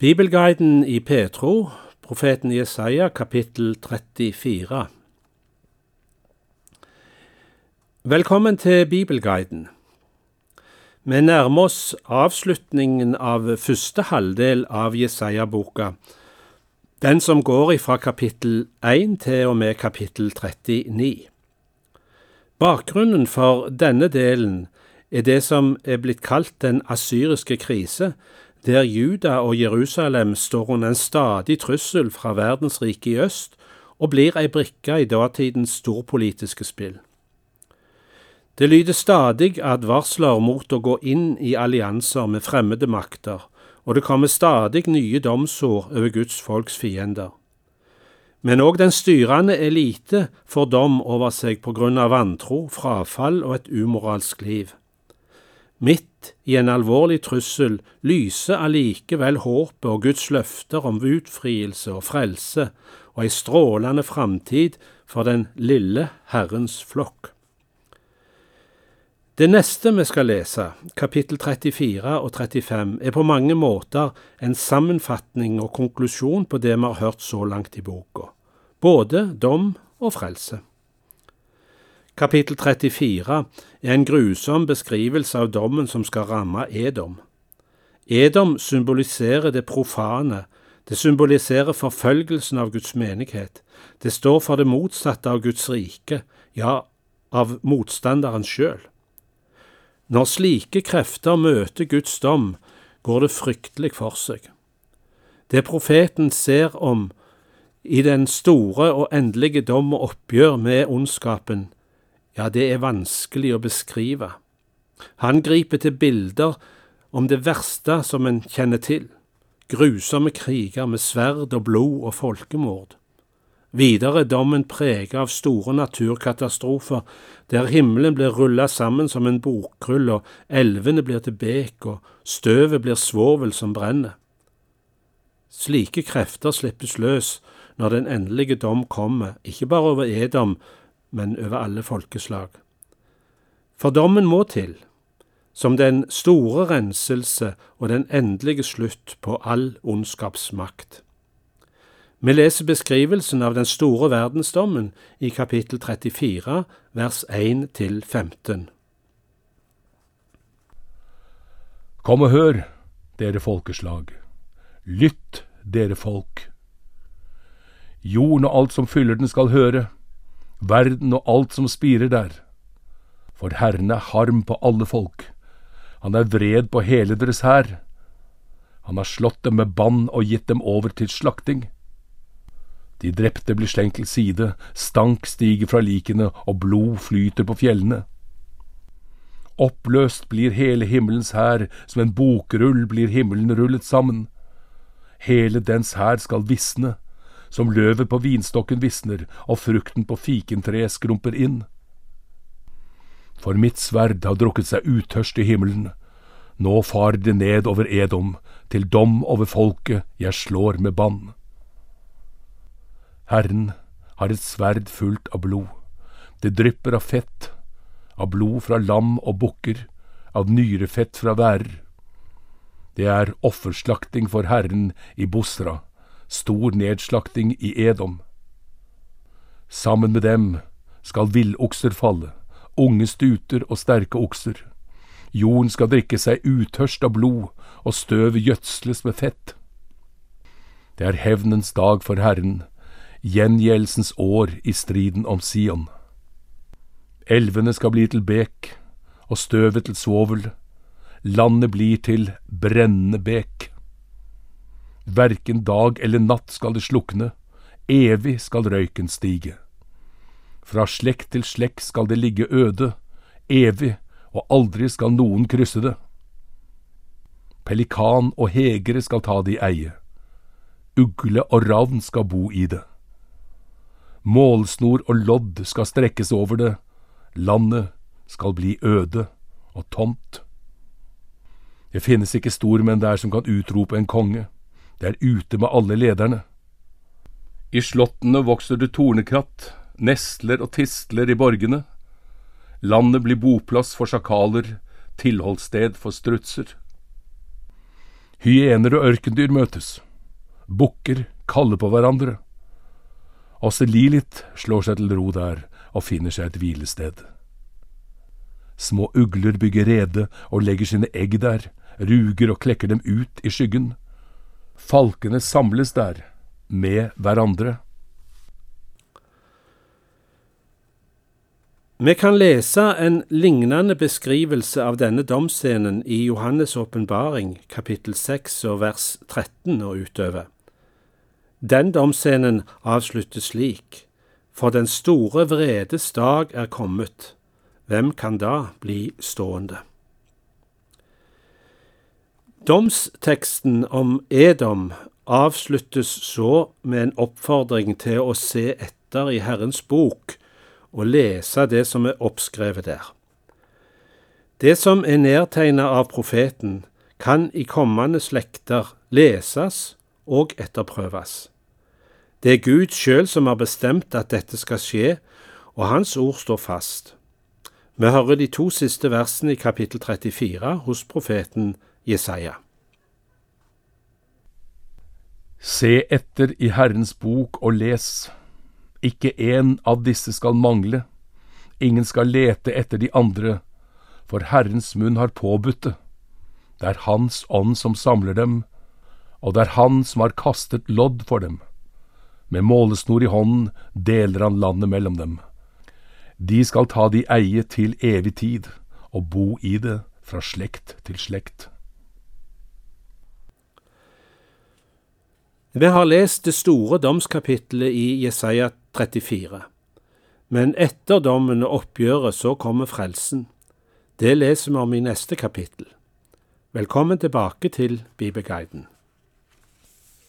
Bibelguiden i Petro, profeten Jesaja, kapittel 34. Velkommen til Bibelguiden. Vi nærmer oss avslutningen av første halvdel av Jesaja-boka, den som går ifra kapittel 1 til og med kapittel 39. Bakgrunnen for denne delen er det som er blitt kalt den asyriske krise, der Juda og Jerusalem står under en stadig trussel fra verdensriket i øst og blir ei brikke i datidens storpolitiske spill. Det lyder stadig advarsler mot å gå inn i allianser med fremmede makter, og det kommer stadig nye domsord over Guds folks fiender. Men òg den styrende elite får dom over seg på grunn av vantro, frafall og et umoralsk liv. Midt i en alvorlig trussel lyser allikevel håpet og Guds løfter om utfrielse og frelse og ei strålende framtid for den lille Herrens flokk. Det neste vi skal lese, kapittel 34 og 35, er på mange måter en sammenfatning og konklusjon på det vi har hørt så langt i boka, både dom og frelse. Kapittel 34 er en grusom beskrivelse av dommen som skal ramme Edom. Edom symboliserer det profane, det symboliserer forfølgelsen av Guds menighet, det står for det motsatte av Guds rike, ja, av motstanderen sjøl. Når slike krefter møter Guds dom, går det fryktelig for seg. Det profeten ser om i den store og endelige dom og oppgjør med ondskapen, ja, det er vanskelig å beskrive. Han griper til bilder om det verste som en kjenner til, grusomme kriger med sverd og blod og folkemord. Videre er dommen preget av store naturkatastrofer, der himmelen blir rullet sammen som en bokrull, og elvene blir til bek, og støvet blir svovel som brenner. Slike krefter slippes løs når den endelige dom kommer, ikke bare over Edom, men over alle folkeslag. For dommen må til, som den store renselse og den endelige slutt på all ondskapsmakt. Vi leser beskrivelsen av den store verdensdommen i kapittel 34, vers 1 til 15. Kom og hør, dere folkeslag. Lytt, dere folk. Jorden og alt som fyller den skal høre verden og alt som spirer der. For Herren er harm på alle folk, han er vred på hele deres hær. Han har slått dem med bann og gitt dem over til slakting. De drepte blir slengt til side, stank stiger fra likene, og blod flyter på fjellene. Oppløst blir hele himmelens hær, som en bokrull blir himmelen rullet sammen. Hele dens hær skal visne, som løvet på vinstokken visner og frukten på fikentreet skrumper inn. For mitt sverd har drukket seg utørst i himmelen, nå farer det ned over Edom, til dom over folket jeg slår med bann. Herren har et sverd fullt av blod, det drypper av fett, av blod fra lam og bukker, av nyrefett fra værer. Det er offerslakting for Herren i Bosra stor nedslakting i Edom. Sammen med dem skal villokser falle, unge stuter og sterke okser. Jorden skal drikke seg utørst av blod, og støvet gjødsles med fett. Det er hevnens dag for Herren, gjengjeldelsens år i striden om Sion. Elvene skal bli til bek, og støvet til svovel. Landet blir til brennende bek. Verken dag eller natt skal det slukne, evig skal røyken stige. Fra slekt til slekt skal det ligge øde, evig, og aldri skal noen krysse det. Pelikan og hegere skal ta det i eie. Ugle og ravn skal bo i det. Målsnor og lodd skal strekkes over det, landet skal bli øde og tomt. Det finnes ikke stormenn der som kan utrope en konge. Det er ute med alle lederne. I slottene vokser det tornekratt, nestler og tistler i borgene. Landet blir boplass for sjakaler, tilholdssted for strutser. Hyener og ørkendyr møtes. Bukker kaller på hverandre. Også Lilith slår seg til ro der og finner seg et hvilested. Små ugler bygger rede og legger sine egg der, ruger og klekker dem ut i skyggen. Falkene samles der, med hverandre. Vi kan lese en lignende beskrivelse av denne domsscenen i Johannes' åpenbaring, kapittel 6 og vers 13 og utover. Den domsscenen avsluttes slik, for den store vredes dag er kommet, hvem kan da bli stående? Domsteksten om Edom avsluttes så med en oppfordring til å se etter i Herrens bok og lese det som er oppskrevet der. Det som er nedtegnet av profeten, kan i kommende slekter leses og etterprøves. Det er Gud sjøl som har bestemt at dette skal skje, og Hans ord står fast. Vi hører de to siste versene i kapittel 34 hos profeten Jesaja. Se etter i Herrens bok og les. Ikke én av disse skal mangle. Ingen skal lete etter de andre, for Herrens munn har påbudt det. Det er Hans ånd som samler dem, og det er Han som har kastet lodd for dem. Med målesnor i hånden deler han landet mellom dem. De skal ta de eie til evig tid, og bo i det fra slekt til slekt. Vi har lest det store domskapittelet i Jesaja 34. Men etter dommen og oppgjøret så kommer frelsen. Det leser vi om i neste kapittel. Velkommen tilbake til Bibelguiden.